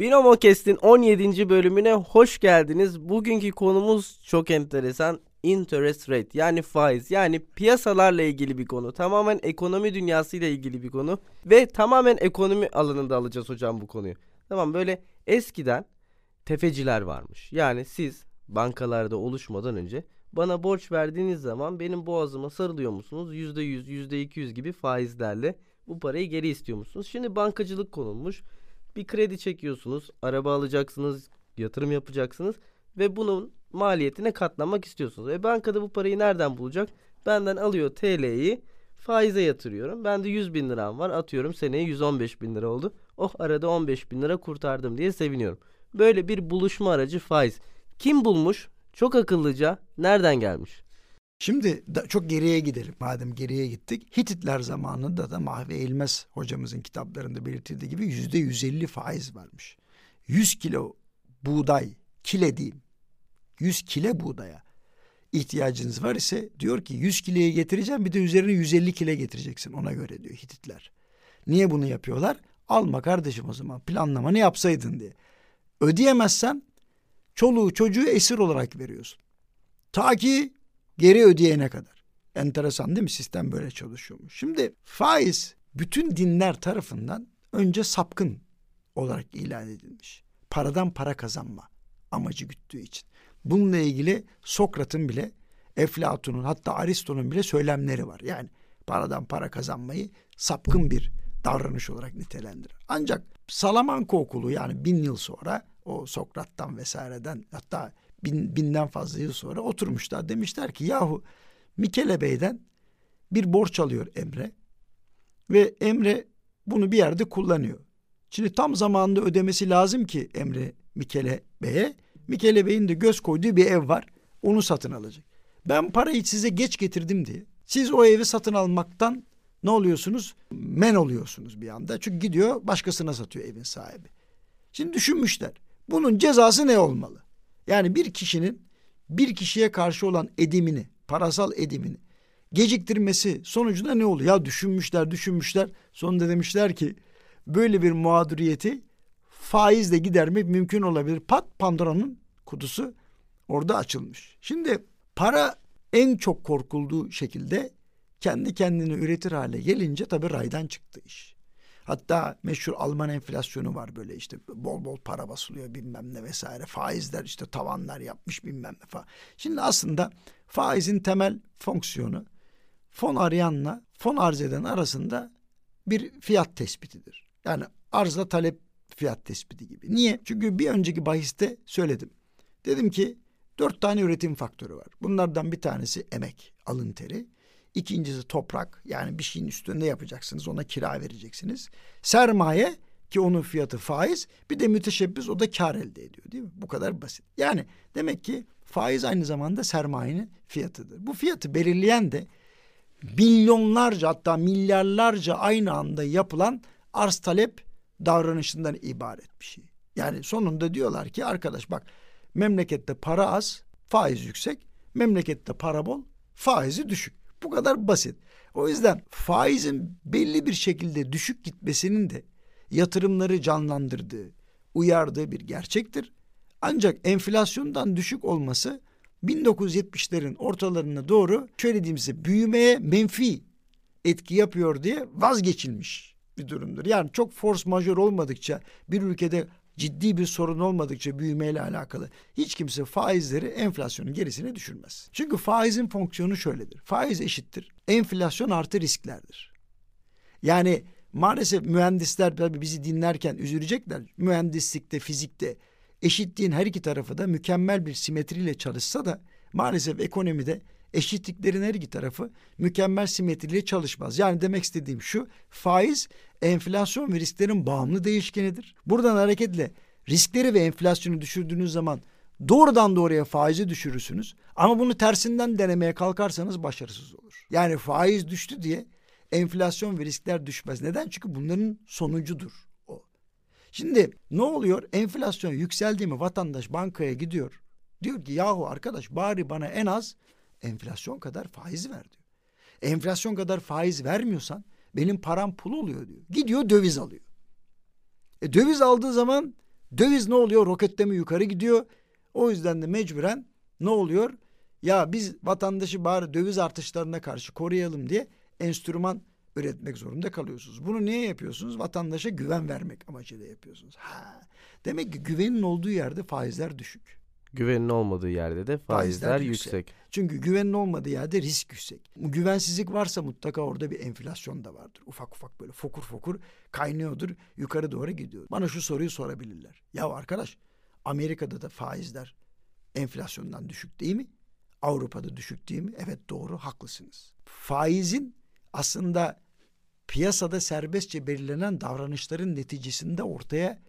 Binomo Kest'in 17. bölümüne hoş geldiniz. Bugünkü konumuz çok enteresan. Interest rate yani faiz yani piyasalarla ilgili bir konu. Tamamen ekonomi dünyasıyla ilgili bir konu. Ve tamamen ekonomi alanında alacağız hocam bu konuyu. Tamam böyle eskiden tefeciler varmış. Yani siz bankalarda oluşmadan önce bana borç verdiğiniz zaman benim boğazıma sarılıyor musunuz? %100, %200 gibi faizlerle bu parayı geri istiyor musunuz? Şimdi bankacılık konulmuş. Bir kredi çekiyorsunuz, araba alacaksınız, yatırım yapacaksınız ve bunun maliyetine katlanmak istiyorsunuz. E bankada bu parayı nereden bulacak? Benden alıyor TL'yi faize yatırıyorum. Ben de 100 bin liram var atıyorum seneye 115 bin lira oldu. Oh arada 15 bin lira kurtardım diye seviniyorum. Böyle bir buluşma aracı faiz. Kim bulmuş? Çok akıllıca. Nereden gelmiş? Şimdi da çok geriye gidelim. Madem geriye gittik. Hititler zamanında da Mahve Eğilmez hocamızın kitaplarında belirtildiği gibi yüzde yüz elli faiz varmış. Yüz kilo buğday, kile diyeyim. Yüz kile buğdaya ihtiyacınız var ise diyor ki yüz kileye getireceğim bir de üzerine yüz elli kile getireceksin ona göre diyor Hititler. Niye bunu yapıyorlar? Alma kardeşim o zaman planlamanı yapsaydın diye. Ödeyemezsen çoluğu çocuğu esir olarak veriyorsun. Ta ki geri ödeyene kadar. Enteresan değil mi? Sistem böyle çalışıyormuş. Şimdi faiz bütün dinler tarafından önce sapkın olarak ilan edilmiş. Paradan para kazanma amacı güttüğü için. Bununla ilgili Sokrat'ın bile Eflatun'un hatta Aristo'nun bile söylemleri var. Yani paradan para kazanmayı sapkın bir davranış olarak nitelendirir. Ancak Salamanca okulu yani bin yıl sonra o Sokrat'tan vesaireden hatta bin, binden fazla yıl sonra oturmuşlar. Demişler ki yahu Mikele Bey'den bir borç alıyor Emre ve Emre bunu bir yerde kullanıyor. Şimdi tam zamanında ödemesi lazım ki Emre Mikele Bey'e. Mikele Bey'in de göz koyduğu bir ev var. Onu satın alacak. Ben parayı size geç getirdim diye. Siz o evi satın almaktan ne oluyorsunuz? Men oluyorsunuz bir anda. Çünkü gidiyor başkasına satıyor evin sahibi. Şimdi düşünmüşler. Bunun cezası ne olmalı? Yani bir kişinin bir kişiye karşı olan edimini, parasal edimini geciktirmesi sonucunda ne oluyor? Ya düşünmüşler, düşünmüşler. Sonunda demişler ki böyle bir mağduriyeti faizle gidermek mümkün olabilir. Pat Pandora'nın kutusu orada açılmış. Şimdi para en çok korkulduğu şekilde kendi kendini üretir hale gelince tabii raydan çıktı iş. Hatta meşhur Alman enflasyonu var böyle işte bol bol para basılıyor bilmem ne vesaire. Faizler işte tavanlar yapmış bilmem ne falan. Şimdi aslında faizin temel fonksiyonu fon arayanla fon arz eden arasında bir fiyat tespitidir. Yani arzla talep fiyat tespiti gibi. Niye? Çünkü bir önceki bahiste söyledim. Dedim ki dört tane üretim faktörü var. Bunlardan bir tanesi emek, alın teri. İkincisi toprak yani bir şeyin üstünde yapacaksınız ona kira vereceksiniz. Sermaye ki onun fiyatı faiz bir de müteşebbis o da kar elde ediyor değil mi? Bu kadar basit. Yani demek ki faiz aynı zamanda sermayenin fiyatıdır. Bu fiyatı belirleyen de milyonlarca hatta milyarlarca aynı anda yapılan arz talep davranışından ibaret bir şey. Yani sonunda diyorlar ki arkadaş bak memlekette para az, faiz yüksek. Memlekette para bol, faizi düşük. Bu kadar basit. O yüzden faizin belli bir şekilde düşük gitmesinin de yatırımları canlandırdığı, uyardığı bir gerçektir. Ancak enflasyondan düşük olması 1970'lerin ortalarına doğru şöyle diyeyim size büyümeye menfi etki yapıyor diye vazgeçilmiş bir durumdur. Yani çok force majör olmadıkça bir ülkede ciddi bir sorun olmadıkça büyümeyle alakalı hiç kimse faizleri enflasyonun gerisine düşürmez. Çünkü faizin fonksiyonu şöyledir. Faiz eşittir. Enflasyon artı risklerdir. Yani maalesef mühendisler tabii bizi dinlerken üzülecekler. Mühendislikte, fizikte eşitliğin her iki tarafı da mükemmel bir simetriyle çalışsa da maalesef ekonomide eşitliklerin her iki tarafı mükemmel simetriyle çalışmaz. Yani demek istediğim şu faiz enflasyon ve risklerin bağımlı değişkenidir. Buradan hareketle riskleri ve enflasyonu düşürdüğünüz zaman doğrudan doğruya faizi düşürürsünüz. Ama bunu tersinden denemeye kalkarsanız başarısız olur. Yani faiz düştü diye enflasyon ve riskler düşmez. Neden? Çünkü bunların sonucudur o. Şimdi ne oluyor? Enflasyon yükseldi mi vatandaş bankaya gidiyor. Diyor ki yahu arkadaş bari bana en az enflasyon kadar faiz ver diyor. Enflasyon kadar faiz vermiyorsan benim param pul oluyor diyor. Gidiyor döviz alıyor. E döviz aldığı zaman Döviz ne oluyor? Roketleme yukarı gidiyor. O yüzden de mecburen ne oluyor? Ya biz vatandaşı bari döviz artışlarına karşı koruyalım diye enstrüman üretmek zorunda kalıyorsunuz. Bunu niye yapıyorsunuz? Vatandaşa güven vermek amacıyla yapıyorsunuz. Ha. Demek ki güvenin olduğu yerde faizler düşük. Güvenin olmadığı yerde de faizler, Faizler yüksek. yüksek. Çünkü güvenin olmadığı yerde risk yüksek. Güvensizlik varsa mutlaka orada bir enflasyon da vardır. Ufak ufak böyle fokur fokur kaynıyordur, yukarı doğru gidiyor. Bana şu soruyu sorabilirler. Ya arkadaş, Amerika'da da faizler enflasyondan düşük değil mi? Avrupa'da düşük değil mi? Evet doğru, haklısınız. Faizin aslında piyasada serbestçe belirlenen davranışların neticesinde ortaya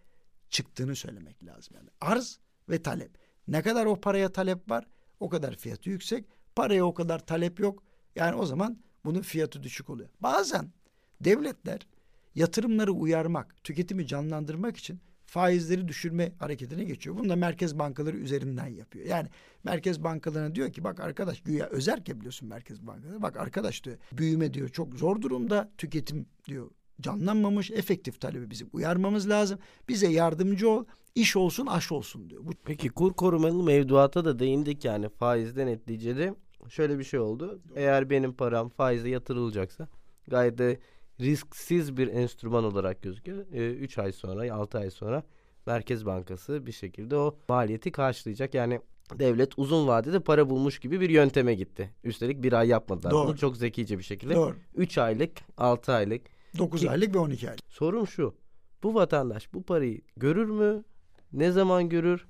çıktığını söylemek lazım. Yani arz ve talep. Ne kadar o paraya talep var o kadar fiyatı yüksek. Paraya o kadar talep yok. Yani o zaman bunun fiyatı düşük oluyor. Bazen devletler yatırımları uyarmak, tüketimi canlandırmak için faizleri düşürme hareketine geçiyor. Bunu da merkez bankaları üzerinden yapıyor. Yani merkez bankalarına diyor ki bak arkadaş güya özerke biliyorsun merkez bankaları. Bak arkadaş diyor büyüme diyor çok zor durumda. Tüketim diyor canlanmamış. Efektif talebi bizim uyarmamız lazım. Bize yardımcı ol. iş olsun aş olsun diyor. Bu Peki kur korumalı mevduata da değindik yani faizden neticede şöyle bir şey oldu. Eğer benim param faize yatırılacaksa gayet de risksiz bir enstrüman olarak gözüküyor. 3 ay sonra 6 ay sonra Merkez Bankası bir şekilde o maliyeti karşılayacak. Yani devlet uzun vadede para bulmuş gibi bir yönteme gitti. Üstelik bir ay yapmadılar. Doğru. Bunu çok zekice bir şekilde. doğru. 3 aylık 6 aylık 9 Ki- aylık ve 12 aylık. Sorum şu. Bu vatandaş bu parayı görür mü? Ne zaman görür?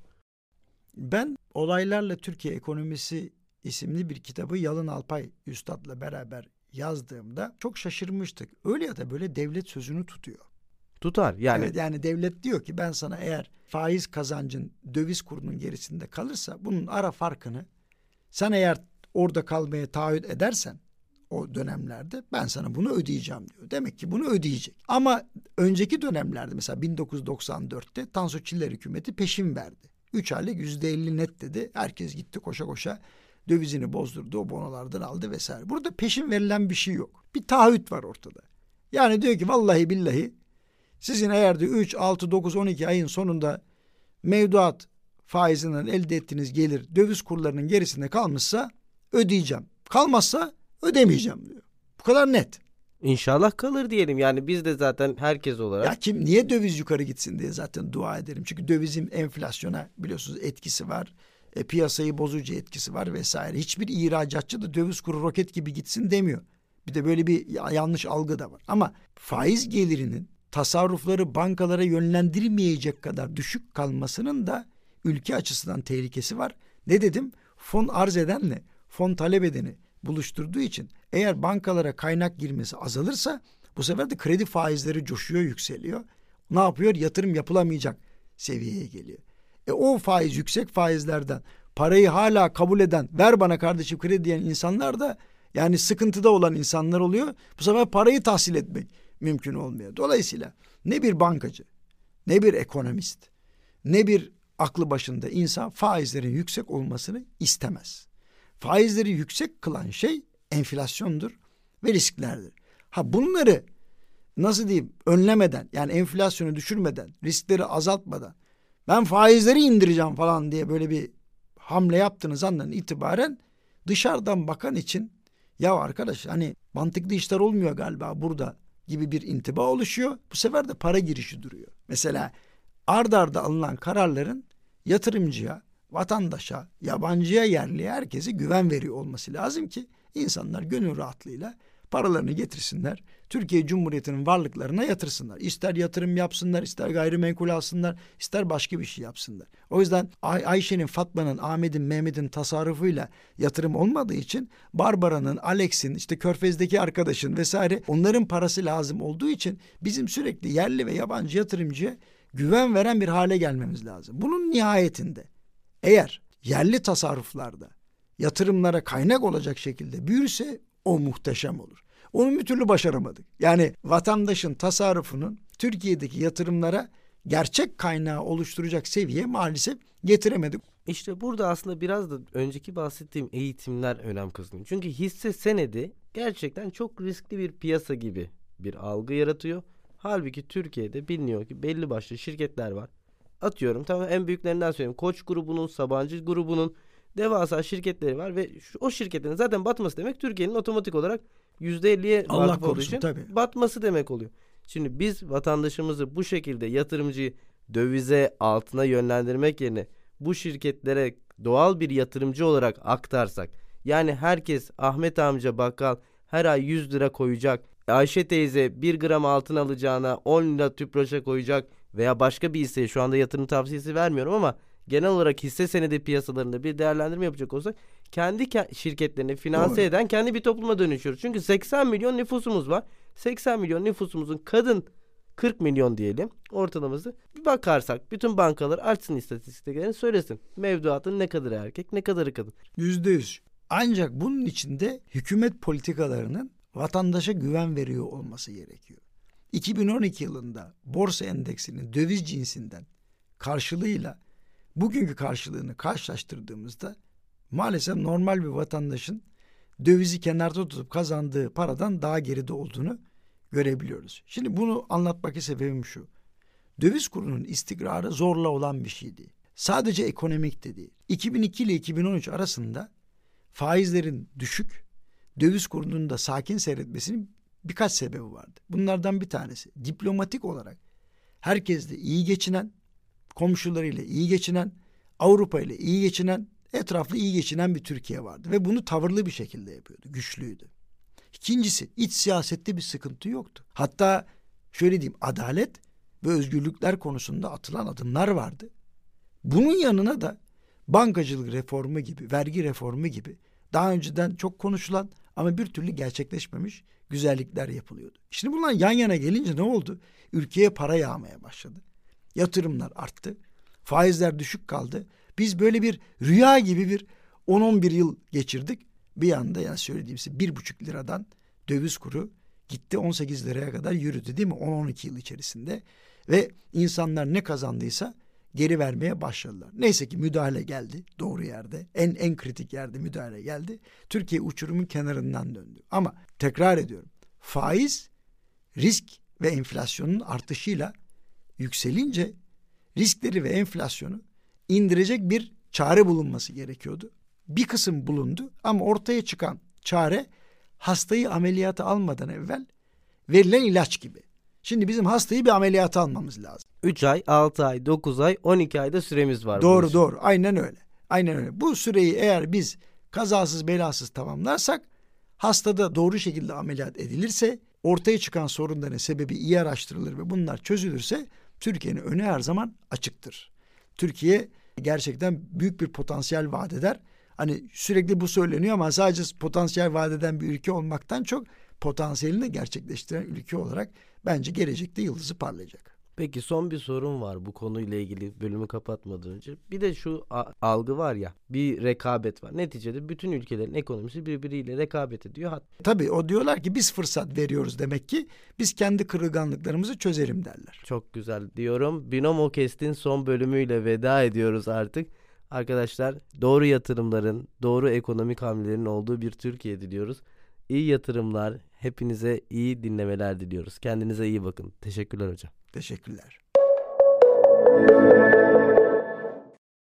Ben Olaylarla Türkiye Ekonomisi isimli bir kitabı Yalın Alpay Üstad'la beraber yazdığımda çok şaşırmıştık. Öyle ya da böyle devlet sözünü tutuyor. Tutar. Yani Evet, yani devlet diyor ki ben sana eğer faiz kazancın döviz kurunun gerisinde kalırsa bunun ara farkını sen eğer orada kalmaya taahhüt edersen o dönemlerde ben sana bunu ödeyeceğim diyor. Demek ki bunu ödeyecek. Ama önceki dönemlerde mesela 1994'te Tansu Çiller hükümeti peşin verdi. 3 aylık %50 net dedi. Herkes gitti koşa koşa dövizini bozdurdu. O bonolardan aldı vesaire. Burada peşin verilen bir şey yok. Bir taahhüt var ortada. Yani diyor ki vallahi billahi sizin eğer de 3, 6, 9, 12 ayın sonunda mevduat faizinden elde ettiğiniz gelir döviz kurlarının gerisinde kalmışsa ödeyeceğim. Kalmazsa ödemeyeceğim diyor. Bu kadar net. inşallah kalır diyelim. Yani biz de zaten herkes olarak Ya kim niye döviz yukarı gitsin diye zaten dua ederim. Çünkü dövizin enflasyona biliyorsunuz etkisi var. E, piyasayı bozucu etkisi var vesaire. Hiçbir ihracatçı da döviz kuru roket gibi gitsin demiyor. Bir de böyle bir ya- yanlış algı da var. Ama faiz gelirinin tasarrufları bankalara yönlendirmeyecek kadar düşük kalmasının da ülke açısından tehlikesi var. Ne dedim? Fon arz edenle fon talep edeni buluşturduğu için eğer bankalara kaynak girmesi azalırsa bu sefer de kredi faizleri coşuyor, yükseliyor. Ne yapıyor? Yatırım yapılamayacak seviyeye geliyor. E o faiz yüksek faizlerden parayı hala kabul eden, ver bana kardeşim kredi diyen insanlar da yani sıkıntıda olan insanlar oluyor. Bu sefer parayı tahsil etmek mümkün olmuyor. Dolayısıyla ne bir bankacı, ne bir ekonomist, ne bir aklı başında insan faizlerin yüksek olmasını istemez. Faizleri yüksek kılan şey enflasyondur ve risklerdir. Ha bunları nasıl diyeyim önlemeden yani enflasyonu düşürmeden, riskleri azaltmadan ben faizleri indireceğim falan diye böyle bir hamle yaptığınız andan itibaren dışarıdan bakan için ya arkadaş hani mantıklı işler olmuyor galiba burada gibi bir intiba oluşuyor. Bu sefer de para girişi duruyor. Mesela ard arda alınan kararların yatırımcıya, vatandaşa, yabancıya, yerliye herkese güven veriyor olması lazım ki insanlar gönül rahatlığıyla paralarını getirsinler. Türkiye Cumhuriyeti'nin varlıklarına yatırsınlar. İster yatırım yapsınlar, ister gayrimenkul alsınlar, ister başka bir şey yapsınlar. O yüzden Ay- Ayşe'nin, Fatma'nın, Ahmet'in, Mehmet'in tasarrufuyla yatırım olmadığı için Barbara'nın, Alex'in, işte Körfez'deki arkadaşın vesaire onların parası lazım olduğu için bizim sürekli yerli ve yabancı yatırımcıya güven veren bir hale gelmemiz lazım. Bunun nihayetinde eğer yerli tasarruflarda yatırımlara kaynak olacak şekilde büyürse o muhteşem olur. Onu bir türlü başaramadık. Yani vatandaşın tasarrufunun Türkiye'deki yatırımlara gerçek kaynağı oluşturacak seviye maalesef getiremedik. İşte burada aslında biraz da önceki bahsettiğim eğitimler önem kazanıyor. Çünkü hisse senedi gerçekten çok riskli bir piyasa gibi bir algı yaratıyor. Halbuki Türkiye'de biliniyor ki belli başlı şirketler var. Atıyorum tamam en büyüklerinden söyleyeyim. Koç grubunun, Sabancı grubunun devasa şirketleri var ve şu, o şirketlerin zaten batması demek Türkiye'nin otomatik olarak %50'ye Allah korusun, için tabii. batması demek oluyor. Şimdi biz vatandaşımızı bu şekilde yatırımcıyı dövize altına yönlendirmek yerine bu şirketlere doğal bir yatırımcı olarak aktarsak yani herkes Ahmet amca bakkal her ay 100 lira koyacak. Ayşe teyze 1 gram altın alacağına 10 lira tüpraşa koyacak veya başka bir hisseye şu anda yatırım tavsiyesi vermiyorum ama genel olarak hisse senedi piyasalarında bir değerlendirme yapacak olsak kendi ke- şirketlerini finanse Doğru. eden kendi bir topluma dönüşüyoruz. Çünkü 80 milyon nüfusumuz var. 80 milyon nüfusumuzun kadın 40 milyon diyelim ortalaması. Bir bakarsak bütün bankalar açsın istatistiklerini söylesin. Mevduatın ne kadarı erkek ne kadarı kadın. Yüzde yüz. Ancak bunun içinde hükümet politikalarının vatandaşa güven veriyor olması gerekiyor. 2012 yılında borsa endeksinin döviz cinsinden karşılığıyla bugünkü karşılığını karşılaştırdığımızda maalesef normal bir vatandaşın dövizi kenarda tutup kazandığı paradan daha geride olduğunu görebiliyoruz. Şimdi bunu anlatmak sebebim şu. Döviz kurunun istikrarı zorla olan bir şeydi. Sadece ekonomik de değil. 2002 ile 2013 arasında faizlerin düşük, döviz kurunun da sakin seyretmesinin birkaç sebebi vardı. Bunlardan bir tanesi diplomatik olarak herkesle iyi geçinen, komşularıyla iyi geçinen, Avrupa ile iyi geçinen, etraflı iyi geçinen bir Türkiye vardı ve bunu tavırlı bir şekilde yapıyordu, güçlüydü. İkincisi iç siyasette bir sıkıntı yoktu. Hatta şöyle diyeyim adalet ve özgürlükler konusunda atılan adımlar vardı. Bunun yanına da bankacılık reformu gibi, vergi reformu gibi daha önceden çok konuşulan ama bir türlü gerçekleşmemiş güzellikler yapılıyordu. Şimdi bunlar yan yana gelince ne oldu? Ülkeye para yağmaya başladı. Yatırımlar arttı. Faizler düşük kaldı. Biz böyle bir rüya gibi bir 10-11 yıl geçirdik. Bir anda yani söylediğim size bir buçuk liradan döviz kuru gitti 18 liraya kadar yürüdü değil mi? 10-12 yıl içerisinde. Ve insanlar ne kazandıysa geri vermeye başladılar. Neyse ki müdahale geldi doğru yerde. En en kritik yerde müdahale geldi. Türkiye uçurumun kenarından döndü. Ama tekrar ediyorum. Faiz risk ve enflasyonun artışıyla yükselince riskleri ve enflasyonu indirecek bir çare bulunması gerekiyordu. Bir kısım bulundu ama ortaya çıkan çare hastayı ameliyata almadan evvel verilen ilaç gibi. Şimdi bizim hastayı bir ameliyata almamız lazım. 3 ay, 6 ay, 9 ay, 12 ayda süremiz var. Doğru doğru aynen öyle. Aynen öyle. Bu süreyi eğer biz kazasız belasız tamamlarsak hastada doğru şekilde ameliyat edilirse ortaya çıkan sorunların sebebi iyi araştırılır ve bunlar çözülürse Türkiye'nin önü her zaman açıktır. Türkiye gerçekten büyük bir potansiyel vaat eder. Hani sürekli bu söyleniyor ama sadece potansiyel vaat eden bir ülke olmaktan çok potansiyelini gerçekleştiren ülke olarak bence gelecekte yıldızı parlayacak. Peki son bir sorum var bu konuyla ilgili bölümü kapatmadan önce. Bir de şu algı var ya bir rekabet var. Neticede bütün ülkelerin ekonomisi birbiriyle rekabet ediyor. Tabii o diyorlar ki biz fırsat veriyoruz demek ki biz kendi kırılganlıklarımızı çözelim derler. Çok güzel diyorum. Binomo Kest'in son bölümüyle veda ediyoruz artık. Arkadaşlar doğru yatırımların, doğru ekonomik hamlelerin olduğu bir Türkiye diliyoruz. İyi yatırımlar, hepinize iyi dinlemeler diliyoruz. Kendinize iyi bakın. Teşekkürler hocam. Teşekkürler.